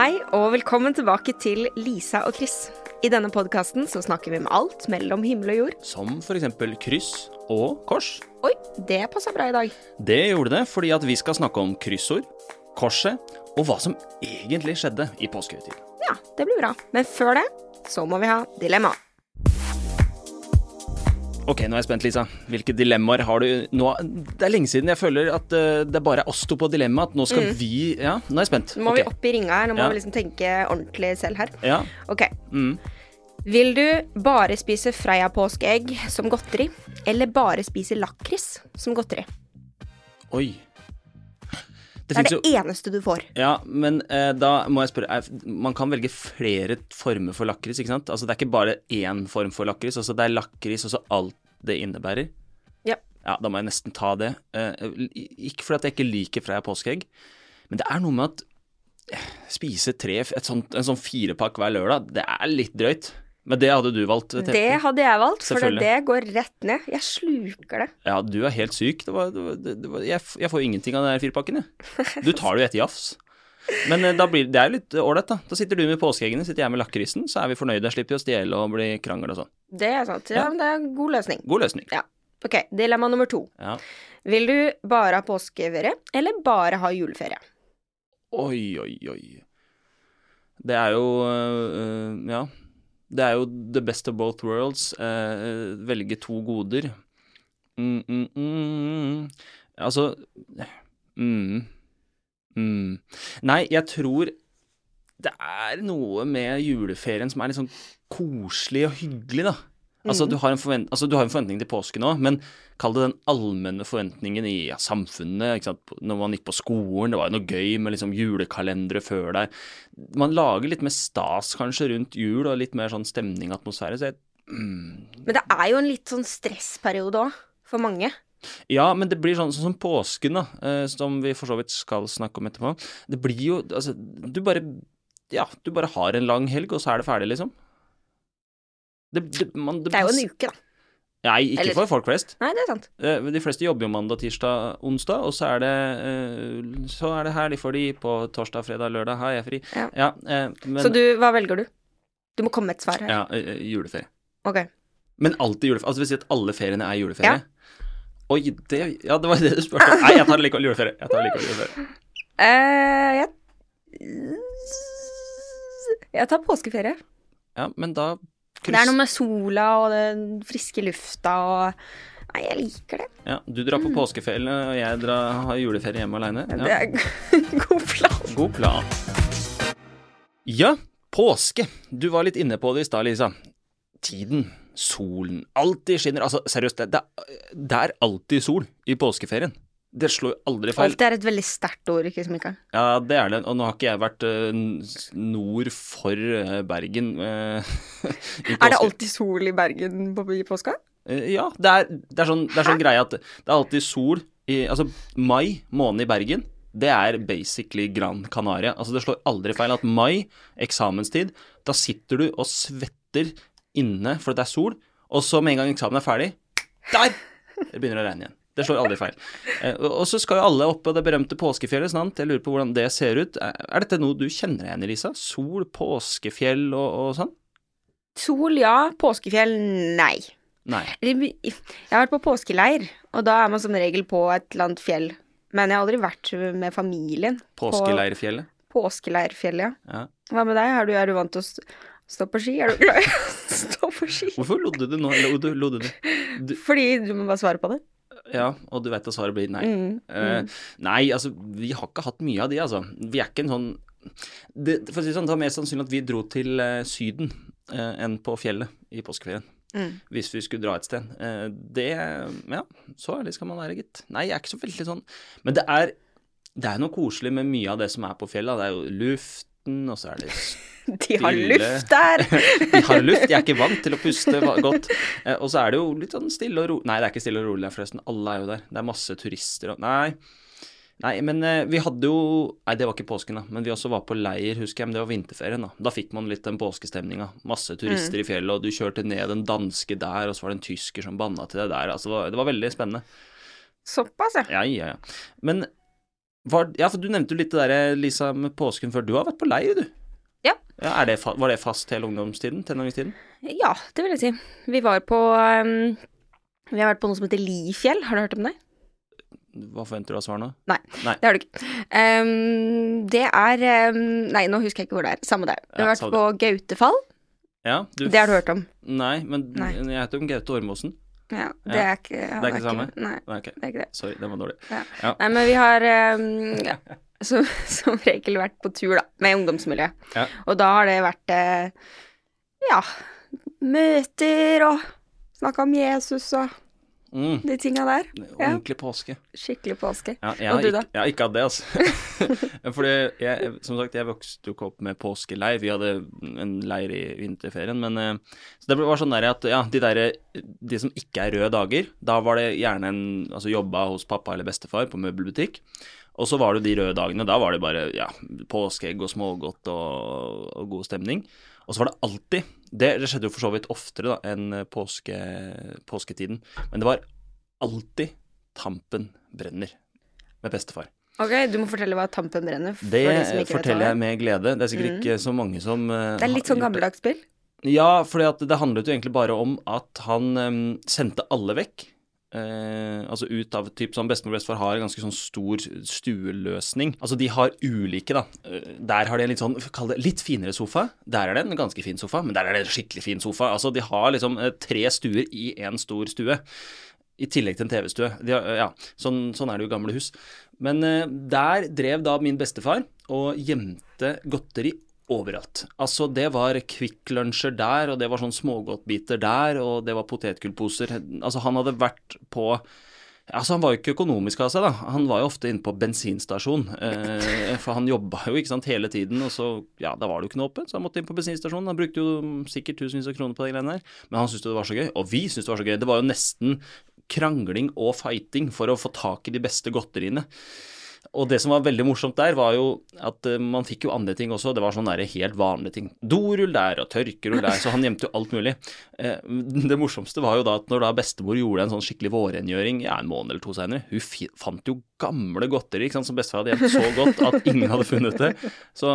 Hei og velkommen tilbake til Lisa og Chris. I denne podkasten så snakker vi om alt mellom himmel og jord. Som f.eks. kryss og kors. Oi, det passa bra i dag. Det gjorde det fordi at vi skal snakke om kryssord, korset og hva som egentlig skjedde i påskehøytiden. Ja, det blir bra. Men før det så må vi ha dilemma. Ok, nå er jeg spent, Lisa. Hvilke dilemmaer har du nå? Det er lenge siden jeg føler at det det bare er oss to på dilemma. At nå skal vi Ja, nå er jeg spent. Nå må okay. vi opp i ringa her. Nå må Ja. vi liksom tenke ordentlig selv her. Ja. Ok. Mm. Vil du bare spise Freia-påskeegg som godteri, eller bare spise lakris som godteri? Oi. Det Det er det jo eneste du får. Ja, men eh, da må jeg spørre Man kan velge flere former for lakris, ikke sant? Altså det er ikke bare én form for lakris. Altså det er lakris og så alt det innebærer. Ja. Ja, da må jeg nesten ta det. Eh, ikke fordi jeg ikke liker Freia påskeegg, men det er noe med at eh, spise tre, et sånt, en sånn firepakk hver lørdag, det er litt drøyt. Men det hadde du valgt? Tete. Det hadde jeg valgt, for det går rett ned. Jeg sluker det. Ja, du er helt syk. Det var, det var, det var, jeg, jeg får ingenting av den firpakken, jeg. Du tar det jo etter jafs. Men eh, blir, det er jo litt ålreit, da. Da sitter du med påskeeggene, sitter jeg med lakrisen, så er vi fornøyde. Slipper vi å stjele og bli krangel og sånn. Det er sant. Ja, Ja. men det er en god løsning. God løsning. Ja. Ok, dilemma nummer to. Ja. Vil du bare ha påskeferie, eller bare ha juleferie? Oi, oi, oi. Det er jo øh, Ja. Det er jo the best of both worlds. eh, velge to goder. Mm, mm, mm. Altså mm, mm. Nei, jeg tror det er noe med juleferien som er litt sånn koselig og hyggelig, da. Altså, du har en, altså, du har en forventning til påske nå, men kall det den allmenne forventningen i ja, samfunnet. Når man gikk på skolen, det var jo noe gøy med liksom julekalendere før der. Man lager litt mer stas kanskje rundt jul, og litt mer sånn stemning og atmosfære. Så jeg, mm, Men det er jo en litt sånn stressperiode òg, for mange. ja, men det blir sånn, sånn som påsken, da, eh, som vi for så vidt skal snakke om etterpå. Det blir jo Altså, du bare Ja, du bare har en lang helg, og så er det ferdig, liksom. Det, det, man, Det er jo en uke, da. Nei, ikke Eller- for folk flest. Nei, det er sant. Eh, De fleste jobber jo mandag, tirsdag, onsdag, og så er det, eh, så er det helg for de på torsdag, fredag, lørdag. Har jeg fri? Ja. Ja, men, Så du, hva velger du? Du må komme med et svar her. Ja, eh, juleferie. Ok. Men alltid juleferie. Altså, det vil si at alle feriene er juleferie? Oi, det Ja, det var det du spurte om. Nei, jeg tar likevel juleferie. Jeg tar likevel juleferie. Uh, jeg Jeg tar påskeferie. Ja, men da Det er noe med sola og den friske lufta og Nei, jeg liker det. Ja, du drar på påskeferie, og jeg drar, har juleferie hjemme aleine. Det er god plan. God plan. Ja, påske. Du var litt inne på det i stad, Lisa. Tiden, solen, alltid skinner. Altså, seriøst, det, det, det er alltid sol i påskeferien. Det slår aldri feil. Alt er et veldig sterkt ord, ikke Mikael? Ja, det er det. Og nå har ikke jeg vært eh, nord for eh, Bergen eh, Er det alltid sol i Bergen på, i påska? Ja, det er, det er sånn, det er sånn greie at det er alltid sol i Altså, mai måned i Bergen, det er basically Gran Canaria. Altså, det slår aldri feil at mai, eksamenstid, da sitter du og svetter inne fordi det er sol, og så med en gang eksamen er ferdig, der! Det begynner å regne igjen. Det slår aldri feil. Eh, og så skal jo alle opp på det berømte påskefjellet, sant? Jeg lurer på hvordan det ser ut. Er dette noe du kjenner igjen i, Lisa? Sol, påskefjell og, og sånn? Sol, ja. Påskefjell, nei. Nei. Jeg har vært på påskeleir, og da er man som regel på et eller annet fjell. Men jeg har aldri vært med familien. på Påskeleirfjellet? Påskeleirfjellet, ja. Ja. Hva med deg? Er du, er du vant til å st- stå på ski? Er du glad i å stå på ski? Hvorfor lodde du nå? Lodde, lodde du? du? Fordi du må bare svare på det. Ja, og du vet at svaret blir nei. Mm, Uh, nei, altså, vi har ikke hatt mye av de, altså. Vi er ikke en sånn det, For å si sånn, det var mer sannsynlig at vi dro til uh, Syden uh, enn på fjellet i påskeferien. Mm. Hvis vi skulle dra et sted. Eh, det Ja, så ærlig skal man være, gitt. Nei, jeg er ikke så veldig sånn Men det er, det er noe koselig med mye av det som er på fjellet. Det er jo luften, og så er det De har luft der! De har luft, de er ikke vant til å puste godt. Eh, og så er det jo litt sånn stille og rolig Nei, det er ikke stille og rolig der, forresten. Alle er jo der. Det er masse turister og Nei. Nei, men eh, vi hadde jo Nei, det var ikke påsken, da. Men vi også var på leir, husker jeg. Men det var vinterferien, da. Da fikk man litt den påskestemninga. Masse turister i fjellet, og du kjørte ned en danske der, og så var det en tysker som banna til deg der. Altså, det var, det var veldig spennende. Såpass, ja. Ja, ja, ja. Men Var, ja, for du nevnte jo litt det der, Lisa, med påsken før. Du har vært på leir, du. Ja. ja er det, var det fast hele ungdomstiden? Tenåringstiden? Ja, det vil jeg si. Vi var på um, Vi har vært på noe som heter Lifjell. Har du hørt om det? Hva forventer du av svar nå? Nei, Nei. det har du ikke. Um, det er um, Nei, nå husker jeg ikke hvor det er. Samme det. Vi har Ja, vært på Gautefall. Ja, du Det har du hørt om? Nei, men Nei. jeg heter jo Gaute Ormåsen. Ja, det er ikke Det er ikke samme? Nei, Nei, okay. det er ikke det. Sorry, den var dårlig. Nei, men vi har um, ja, som, som regel vært på tur, da, med ungdomsmiljøet. Ja. Og da har det vært eh, ja, møter og snakka om Jesus og Mm, de tinga der. Ja. ordentlig påske. Skikkelig påske. Ja, jeg, Og du, ikke, da? jeg har ikke hatt det, altså. Fordi jeg, som sagt, jeg vokste jo ikke opp med påskeleir. Vi hadde en leir i vinterferien, men eh, Så det var sånn der at ja, de derre De som ikke er røde dager, da var det gjerne en Altså jobba hos pappa eller bestefar på møbelbutikk. Og så var det de røde dagene. Da var det bare ja, påskeegg og smågodt og, og god stemning. Og så var det alltid det, det skjedde jo for så vidt oftere da, enn påske, påsketiden. Men det var alltid Tampen brenner med bestefar. Ok, du må fortelle hva Tampen brenner. For Det de forteller jeg med glede. Det er sikkert Mm. ikke så mange som eh, det er. Litt sånn gammeldags spill. Ja, for det handlet jo egentlig bare om at han um, sendte alle vekk. Eh, altså ut av typ sånn Bestemor og bestefar har en ganske sånn stor stueløsning. Altså de har ulike, da. Eh, Der har de en litt sånn, kall det litt finere sofa. Der er det en ganske fin sofa, men der er det en skikkelig fin sofa. Altså de har liksom eh, tre stuer i én stor stue. I tillegg til en TV-stue. Ja, sånn, sånn er det jo gamle hus. Men eh, der drev da min bestefar og gjemte godteri overalt. Altså, det var Kvikk Lunsjer der, og det var sånn smågodtbiter der, og det var potetgullposer. Altså, han hadde vært på Altså, Han var jo ikke økonomisk av seg, da. Han var jo ofte inne på bensinstasjon. Eh, for han jobba jo ikke sant, hele tiden, og så ja, da var det jo ikke noe åpent, så han måtte inn på bensinstasjonen. Han brukte jo sikkert tusenvis av kroner på de greiene der, men han syntes det var så gøy. Og vi syntes det var så gøy. Det var jo nesten krangling og fighting for å få tak i de beste godteriene. Og det som var veldig morsomt der, var jo at eh, man fikk jo andre ting også. Det var sånne helt vanlige ting. Dorull der og tørkerull der, så han gjemte jo alt mulig. Eh, det morsomste var jo da at når da bestemor gjorde en sånn skikkelig vårrengjøring ja, en måned eller to senere, hun fant jo gamle godteri ikke sant, som bestefar hadde gjemt så godt at ingen hadde funnet det. Så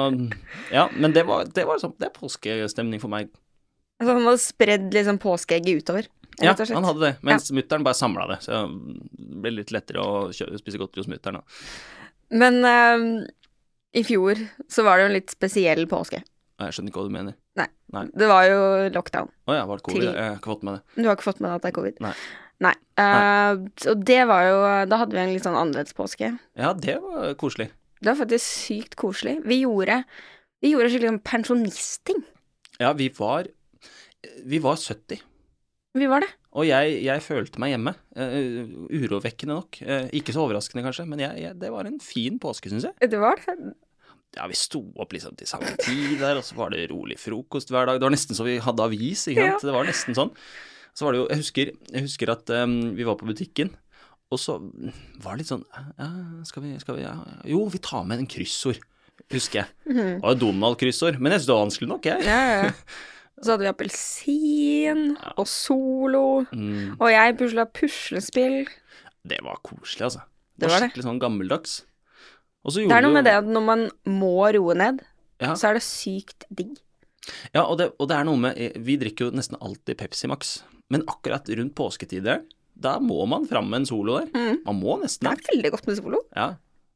ja, men det var, det var sånn, det er påskestemning for meg. Altså, han hadde spredd liksom påskeegget utover. Ja, han hadde det, mens mutter'n bare samla det. Så det ble litt lettere å spise godteri hos mutter'n. da. Men ehm, i fjor så var det jo en litt spesiell påske. Jeg skjønner ikke hva du mener. Nei, Det var jo lockdown. Å ja, var det covid? Til- Jeg har ikke fått med det. Du har ikke fått med deg at det er covid? Nei. Nei. Uh, og det var jo Da hadde vi en litt sånn annerledes påske. Ja, det var koselig. Det var faktisk sykt koselig. Vi gjorde Vi gjorde skikkelig sånn pensjonistting. Ja, vi var Vi var 70. Vi var det. Og jeg, jeg følte meg hjemme. Uh, urovekkende nok. Uh, ikke så overraskende, kanskje, men jeg, jeg, det var en fin påske, syns jeg. Det var det. Ja, vi sto opp liksom til samme tid der, og så var det rolig frokost hver dag. Det var nesten så vi hadde avis, ikke sant. Det var nesten sånn. Så var det jo Jeg husker, jeg husker at um, vi var på butikken, og så var det litt sånn ja, Skal vi, skal vi ja. Jo, vi tar med en kryssord, husker jeg. Det var jo Donald-kryssord, men jeg syntes det var vanskelig nok, jeg. Ja, ja, ja. Så hadde vi appelsin og Solo. Mm, Og jeg pusla puslespill. det var koselig, altså. Det var det. Skikkelig sånn gammeldags. Og så Det er noe med det at når man må roe ned, Ja. så er det sykt digg. Ja, og det, og det er noe med Vi drikker jo nesten alltid Pepsi Max, men akkurat rundt påsketider, da må man fram med en solo der. Mm. Man må nesten Det det. er veldig godt med Solo. Ja.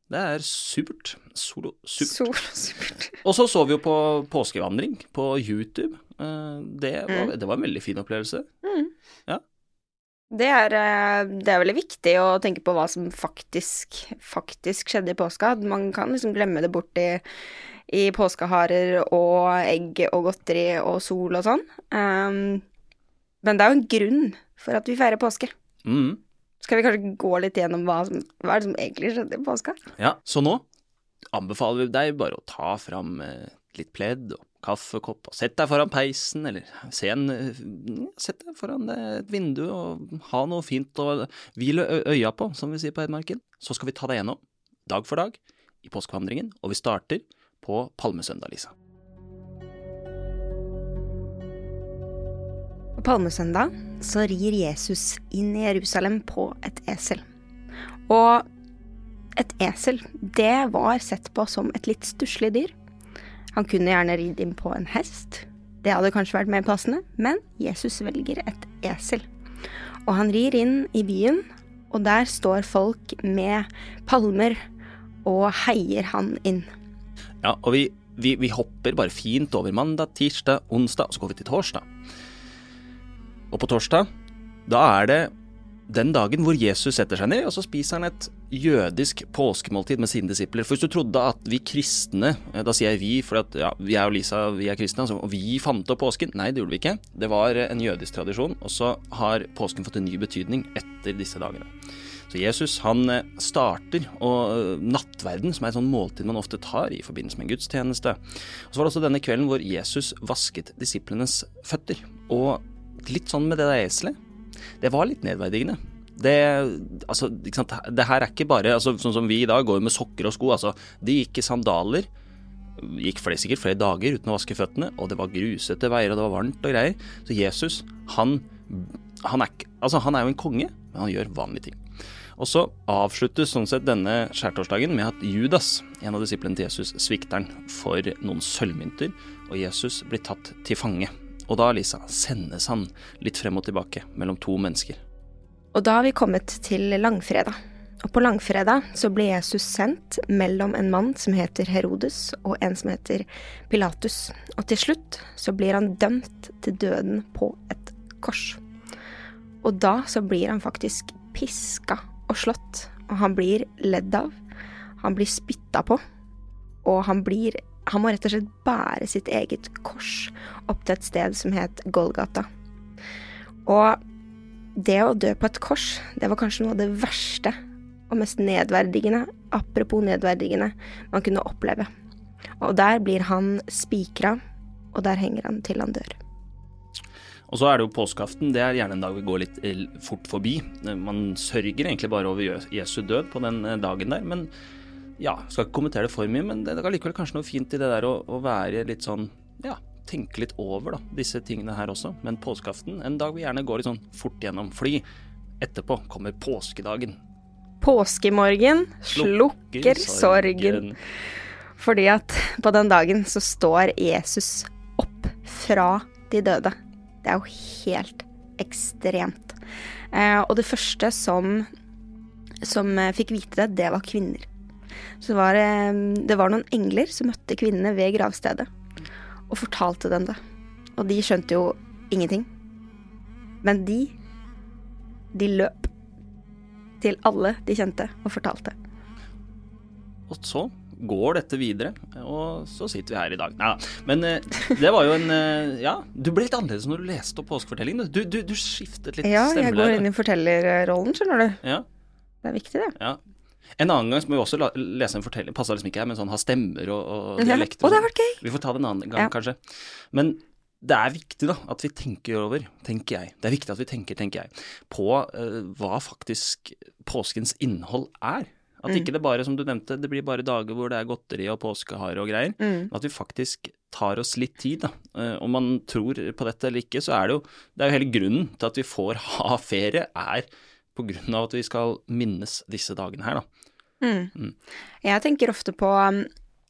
Det er supert. Solo, supert. Solo, supert. Og så så vi jo på påskevandring på YouTube. Eh, Det Mm. var, det var en veldig fin opplevelse. Det er, eh, det er veldig viktig å tenke på hva som faktisk, faktisk skjedde i påska. Man kan liksom glemme det bort i, i påskeharer og egg og godteri og sol og sånn. Um, men det er jo en grunn for at vi feirer påske. Mm. Skal vi kanskje gå litt gjennom hva, som, hva det som egentlig skjedde i påska? Ja, så nå anbefaler vi deg bare å ta fram eh, litt pledd og kaffekopp og sett deg foran peisen, eller se en eh, Sett deg foran et vindu og ha noe fint å hvile øya på, som vi sier på Hedmarken. Så skal vi ta deg gjennom, dag for dag, i påskevandringen, og vi starter på palmesøndag, Lisa. På palmesøndag så rir Jesus inn i Jerusalem på et esel. Og et esel, det var sett på som et litt stusslig dyr. Han kunne gjerne ridd inn på en hest. Det hadde kanskje vært mer passende, men Jesus velger et esel. Og han rir inn i byen, og der står folk med palmer og heier han inn. Ja, og vi, vi, vi hopper bare fint over mandag, tirsdag, onsdag, og så går vi til torsdag. Og på torsdag, da er det den dagen hvor Jesus setter seg ned, og så spiser han et jødisk påskemåltid med sine disipler. For hvis du trodde at vi kristne, eh, da sier jeg vi, for at, ja, er jo Lisa, vi er kristne, altså, og vi fant opp påsken. Nei, det gjorde vi ikke. Det var en jødisk tradisjon, og så har påsken fått en ny betydning etter disse dagene. Så Jesus han eh, starter og eh, nattverden, som er et sånn måltid man ofte tar i forbindelse med en gudstjeneste. Og så var det også denne kvelden hvor Jesus vasket disiplenes føtter. Og litt sånn med det der eselet det var litt nedverdigende. Det, altså, det her er ikke bare altså, sånn som vi i dag går med sokker og sko. Altså, de gikk i sandaler. Gikk flere, sikkert flere dager uten å vaske føttene, og det var grusete veier, og det var varmt og greier. Så Jesus, han, han, er, altså, han er jo en konge, men han gjør vanlige ting. Og så avsluttes sånn sett denne skjærtorsdagen med at Judas, en av disiplene til Jesus, svikter han for noen sølvmynter, og Jesus blir tatt til fange. Og da, Lisa, sendes han litt frem og tilbake mellom to mennesker. Og da har vi kommet til langfredag. Og på langfredag så blir Jesus sendt mellom en mann som heter Herodes, og en som heter Pilatus. Og til slutt så blir han dømt til døden på et kors. Og da så blir han faktisk piska og slått, og han blir ledd av. Han blir spytta på, og han blir han må rett og slett bære sitt eget kors opp til et sted som het Golgata. Og det å dø på et kors, det var kanskje noe av det verste og mest nedverdigende, apropos nedverdigende, man kunne oppleve. Og der blir han spikra, og der henger han til han dør. Og så er det jo påskeaften. Det er gjerne en dag vi går litt eh, fort forbi. Man sørger egentlig bare over Jesu død på den eh, dagen der. men ja, skal ikke kommentere det for mye, men det er likevel kanskje noe fint i det der å, å være litt sånn ja, tenke litt over da, disse tingene her også. Men påskeaften, en dag vi gjerne går litt sånn fort gjennom. Fordi etterpå kommer påskedagen. Påskemorgen slukker sorgen. Fordi at på den dagen så står Jesus opp fra de døde. Det er jo helt ekstremt. Eh, og det første som, som fikk vite det, det var kvinner. Så var det, det var noen engler som møtte kvinnene ved gravstedet og fortalte dem det. Og de skjønte jo ingenting. Men de, de løp til alle de kjente og fortalte. Og så går dette videre, og så sitter vi her i dag. Nei da. Men eh, det var jo en eh, Ja, du ble litt annerledes når du leste opp påskefortellingen. Du, du, du skiftet litt stemme. Ja, jeg går inn i fortellerrollen, skjønner du. Ja. Det er viktig, det. Ja. En annen gang må vi også lese en fortelling, passer liksom ikke her, men sånn ha stemmer og, og dialekter. Ja. Og det har vært gøy. Vi får ta det en annen gang, ja. kanskje. Men det er viktig da, at vi tenker over, tenker jeg. Det er viktig at vi tenker, tenker jeg, på uh, hva faktisk påskens innhold er. At mm. ikke det bare, som du nevnte, det blir bare dager hvor det er godteri og påskehare og greier. Mm. At vi faktisk tar oss litt tid, da. Uh, om man tror på dette eller ikke, så er det jo Det er jo hele grunnen til at vi får ha ferie, er på grunn av at vi skal minnes disse dagene her, da. Mm. Mm. Jeg tenker ofte på um,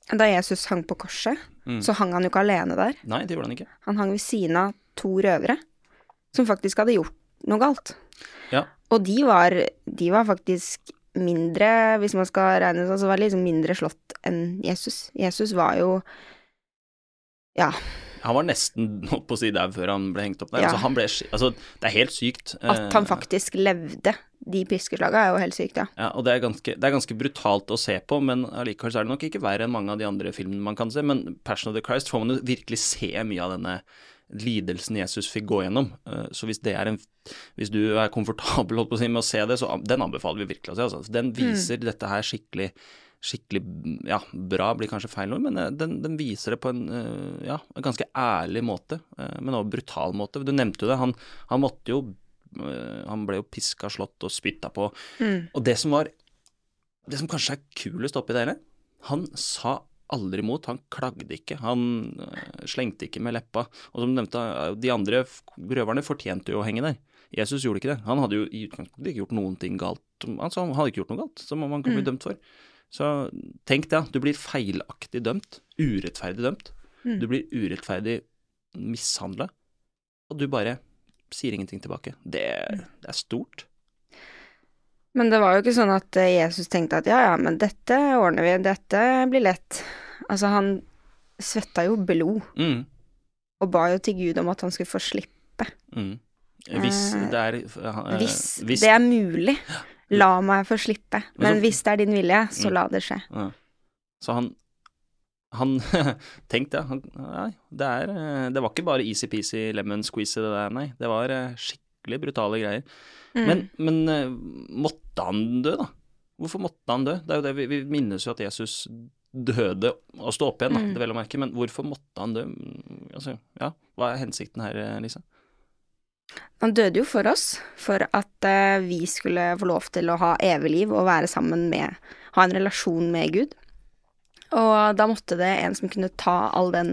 da Jesus hang på korset, mm. så hang han jo ikke alene der. Nei, det gjorde han ikke. Han hang ved siden av to røvere som faktisk hadde gjort noe galt. Ja. Og de var, de var faktisk mindre, hvis man skal regne sånn, så var de liksom mindre slått enn Jesus. Jesus var jo ja. Han var nesten holdt på å si dau før han ble hengt opp der. Ja. Altså, ble, altså, det er helt sykt. At han eh, faktisk levde de piskeslagene er jo helt sykt, ja. ja og det er, ganske, det er, ganske, brutalt å se på, men allikevel så er det nok ikke verre enn mange av de andre filmene man kan se. Men Passion of the Christ får man jo virkelig se mye av denne lidelsen Jesus fikk gå gjennom. Eh, så hvis det er en Hvis du er komfortabel holdt på å si, med å se det, så den anbefaler vi virkelig å se. Altså. Den viser mm. dette her skikkelig skikkelig ja, bra blir kanskje feil ord, men eh, den, den, viser det på en, eh, ja, en ganske ærlig måte, men også brutal måte. Du nevnte jo det, han, han måtte jo Eh, han ble jo piska, slått og spytta på. Mm. Og det som var Det som kanskje er kulest oppi det hele, han sa aldri imot. Han klagde ikke. Han slengte ikke med leppa. Og som du nevnte, de andre røverne fortjente jo å henge der. Jesus gjorde ikke det. Han hadde jo i utgangspunktet ikke gjort noen ting galt. Altså, han hadde ikke gjort noe galt som man kan bli Mm. dømt for. Så tenk det, du blir feilaktig dømt. Urettferdig dømt. Mm. Du blir urettferdig mishandla, og du bare sier ingenting tilbake. Det, det er stort. Men det var jo ikke sånn at eh, Jesus tenkte at ja, ja, men dette ordner vi, dette blir lett. Altså, han svetta jo blod, Mm. og ba jo til Gud om at han skulle få slippe. Mm. Hvis Eh, det er eh, Hvis, hvis, det er mulig, la meg få slippe. Men hvis det er din vilje, så Mm. la det skje. Ja. Så han han Tenk det. Han, nei, det, er, eh, det var ikke bare easy-peasy lemon squeeze det der, nei. Det var eh, skikkelig brutale greier. Mm. Men, men eh, måtte han dø, da? Hvorfor måtte han dø? Det er jo det vi, vi minnes jo at Jesus døde og sto opp igjen, da, Mm. det vel å merke. Men hvorfor måtte han dø? Mm, Altså, ja, hva er hensikten her? Lisa? Han døde jo for oss, for at eh, vi skulle få lov til å ha evig liv og være sammen med Ha en relasjon med Gud. Og da måtte det en som kunne ta all den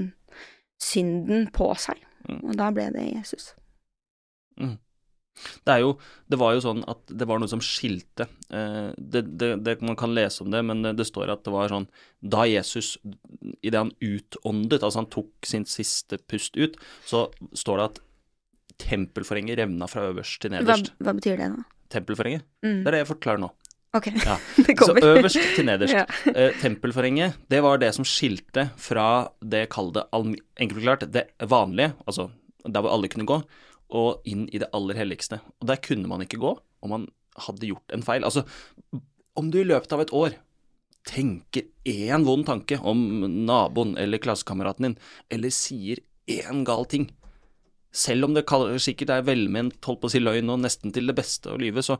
synden på seg. Mm. Og da ble det Jesus. Det er jo Det var jo sånn at det var noe som skilte. Eh, det, det, det, man kan lese om det, men det, det står at det var sånn Da Jesus, idet han utåndet, altså han tok sin siste pust ut, så står det at tempelforhenget revna fra øverst til nederst. hva betyr det, da? Tempelforhenger. Mm. Det er det jeg forklarer nå. Ok, Ja. det Så øverst til nederst. Ja. uh, tempelforhenget, det var det som skilte fra det kalde, almi- enkelt forklart, det vanlige, altså der hvor alle kunne gå, og inn i det aller helligste. Og der kunne man ikke gå om man hadde gjort en feil. Altså, om du i løpet av et år tenker én vond tanke om naboen eller klassekameraten din, eller sier én gal ting, selv om det sikkert er velment, holdt på å si løgn og nesten til det beste å lyve, så,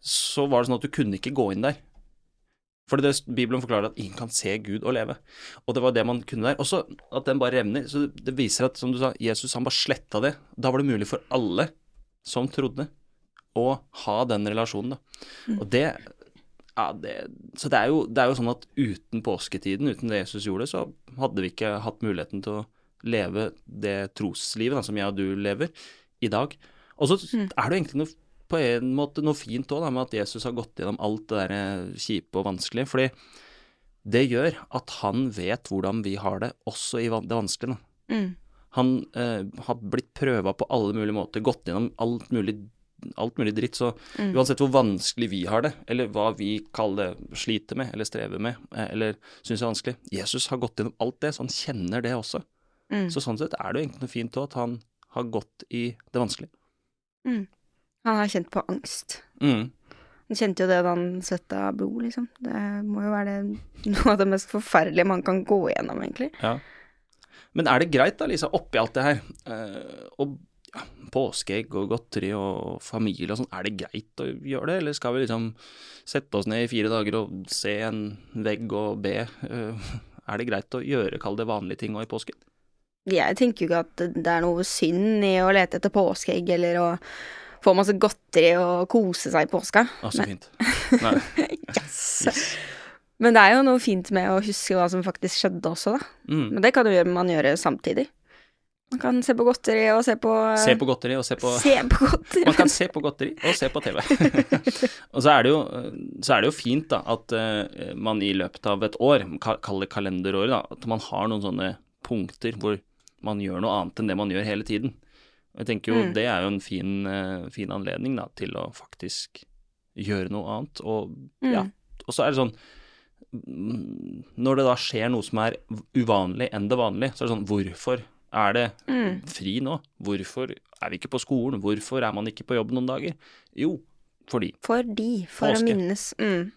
så var det sånn at du kunne ikke gå inn der. Fordi det, Bibelen forklarer at ingen kan se Gud og leve. Og det var det man kunne der. Også at den bare revner. Så det viser at, som du sa, Jesus han bare sletta det. Da var det mulig for alle som trodde, å ha den relasjonen, da. Mm. Og det ja, det, så det er, jo, det er jo sånn at uten påsketiden, uten det Jesus gjorde, så hadde vi ikke hatt muligheten til å leve det troslivet da, som jeg og du lever i dag. Og så Mm. er det jo egentlig noe, på en måte noe fint òg, med at Jesus har gått gjennom alt det der eh, kjipe og vanskelige. Fordi det gjør at han vet hvordan vi har det, også i det vanskelige. Mm. Han eh, har blitt prøva på alle mulige måter, gått gjennom alt mulig, alt mulig dritt. Så Mm. uansett hvor vanskelig vi har det, eller hva vi kaller det, sliter med, eller strever med, eh, eller syns er vanskelig Jesus har gått gjennom alt det, så han kjenner det også. Mm. Så sånn sett er det jo egentlig noe fint òg, at han har gått i det vanskelige. Han har kjent på angst. Mm. Han kjente jo det da han svetta blod, liksom. Det må jo være det, noe av det mest forferdelige man kan gå gjennom, egentlig. Ja. Men er det greit, da, Lisa, oppi alt det her, eh, og ja, påskeegg og godteri og familie og sånn, er det greit å gjøre det, eller skal vi liksom sette oss ned i fire dager og se en vegg og be? Eh, er det greit å gjøre, kall det vanlige ting òg i påsken? Jeg tenker jo ikke at det- er noe synd i å lete etter påskeegg eller å få masse godteri og kose seg i påska. Å, så fint. Nei. Yes. Men det er jo noe fint med å huske hva som faktisk skjedde også, da. Mm. Men det kan jo man gjøre samtidig. Man kan se på godteri og se på Se på godteri og se på Se på godteri. Man kan se på godteri og se på TV. og så er, det jo, så er det jo fint da, at eh, man i løpet av et år, ka- kall det kalenderåret, da, at man har noen sånne punkter hvor man gjør noe annet enn det man gjør hele tiden. Og jeg tenker jo Mm. det er jo en fin, eh, fin anledning da, til å faktisk gjøre noe annet. Og, ja, Mm. og så er det sånn Når det da skjer noe som er uvanlig enn det vanlige, så er det sånn Hvorfor er det Mm. fri nå? Hvorfor er vi ikke på skolen? Hvorfor er man ikke på jobb noen dager? Jo, fordi. Fordi. For Påske. å minnes. Mm.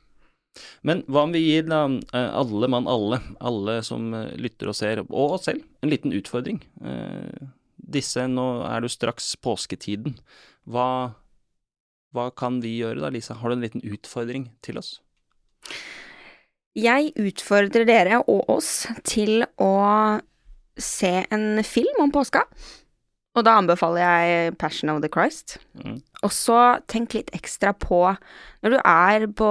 Men hva om vi gir da eh, alle mann alle, alle som eh, lytter og ser, og oss selv, en liten utfordring? Eh, Disse, nå er det jo straks påsketiden. Hva, hva kan vi gjøre da, Lisa? Har du en liten utfordring til oss? Jeg utfordrer dere og oss til å se en film om påska. Og da anbefaler jeg Passion of the Christ. Mm. Og så tenk litt ekstra på, når du er på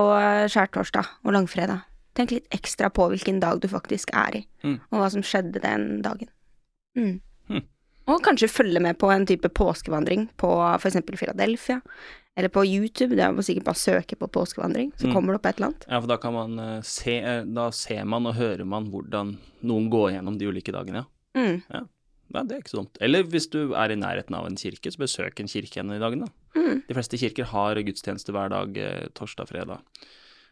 skjærtorsdag og langfredag, tenk litt ekstra på hvilken dag du faktisk er i, Mm. og hva som skjedde den dagen. Mm. Og kanskje følge med på en type påskevandring på f.eks. Philadelphia, eller på YouTube. Det er jo sikkert bare søke på påskevandring, så Mm. kommer det opp et eller annet. Ja, for da kan man eh, se eh, Da ser man og hører man hvordan noen går gjennom de ulike dagene, ja. Ja, det er ikke så dumt. Eller hvis du er i nærheten av en kirke, så besøk en kirke en de dagene. da. Mm. De fleste kirker har gudstjeneste hver dag, eh, torsdag, fredag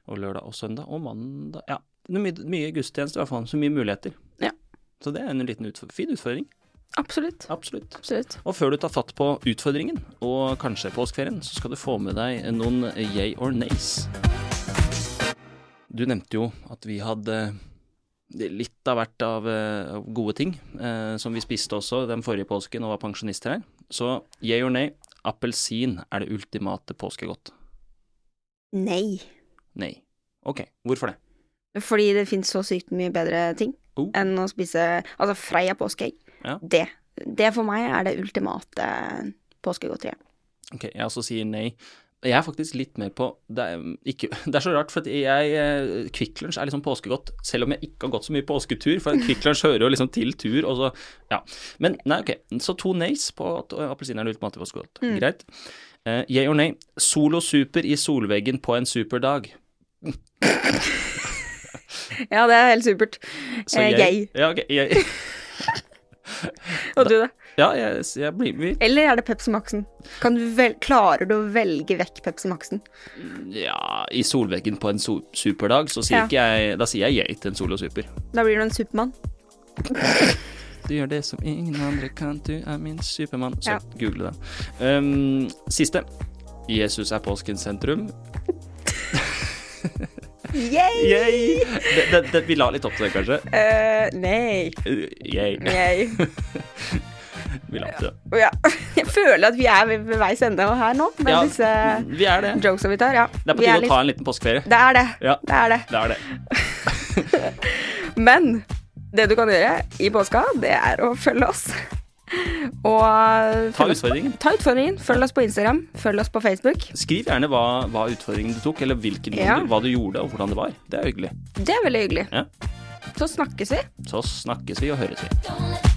og lørdag og søndag og mandag. Ja, mye, mye gudstjeneste i hvert fall, så mye muligheter. Ja. Så det er en liten utf fin utfordring. Absolutt. Absolutt. Absolutt. Og før du tar fatt på utfordringen, og kanskje påskeferien, så skal du få med deg noen yay or nays. Du nevnte jo at vi hadde litt av hvert av eh, gode ting, eh, som vi spiste også den forrige påsken og var pensjonister her. Så yeah or nay, appelsin er det ultimate påskegodt. Nei. Nei. Ok, hvorfor det? Fordi det fins så sykt mye bedre ting Oh. enn å spise Altså Freia påskeegg. Ja. Det. Det for meg er det ultimate påskegodteriet. Ok, jeg også sier nei. Jeg er faktisk litt mer på Det er, ikke, det er så rart, for at jeg eh, Kvikk Lunsj er liksom påskegodt, selv om jeg ikke har gått så mye påsketur, for Kvikk Lunsj hører jo liksom til tur, og så Ja. Men nei, ok. Så to nays på at appelsin er det ultimate påskegodt. Mm. Greit. Uh, yeah or nay. Solo super i solveggen på en superdag. Ja, det er helt supert. Så Eh, yay. Yeah. Ja, ok, yeah. Og du, da? Ja, jeg, jeg blir med. Eller er det Pepsi Max-en? Kan du vel, klarer du å velge vekk Pepsi Max-en? Ja, i solveggen på en so superdag, så sier Ja. ikke jeg Da sier jeg yay til en solo super. Da blir du en Supermann. Du gjør det som ingen andre kan, du er min supermann. Så Ja. google det. Um, siste. Jesus er påskens sentrum. Yay! Yay! Det, det, det, vi la litt opp til det, kanskje. Uh, nei. Uh, Yay. Yay. Vi la opp det. Ja. Jeg føler at vi er ved, ved veis ende her nå, med Ja, disse vi er det. jokesa vi tar. Ja. Det er på tide å litt- ta en liten påskeferie. Det er det. Ja. Det er det. Det er det. Men det du kan gjøre i påska, det er å følge oss. Og Ta utfordringen. på-. Ta utfordringen. Følg oss på Instagram. Følg oss på Facebook. Skriv gjerne hva, hva utfordringen du tok, eller hvilken, Ja. hva du gjorde, og hvordan det var. Det er hyggelig. Det er veldig hyggelig. Ja. Så snakkes vi. Så snakkes vi og høres vi. Don't let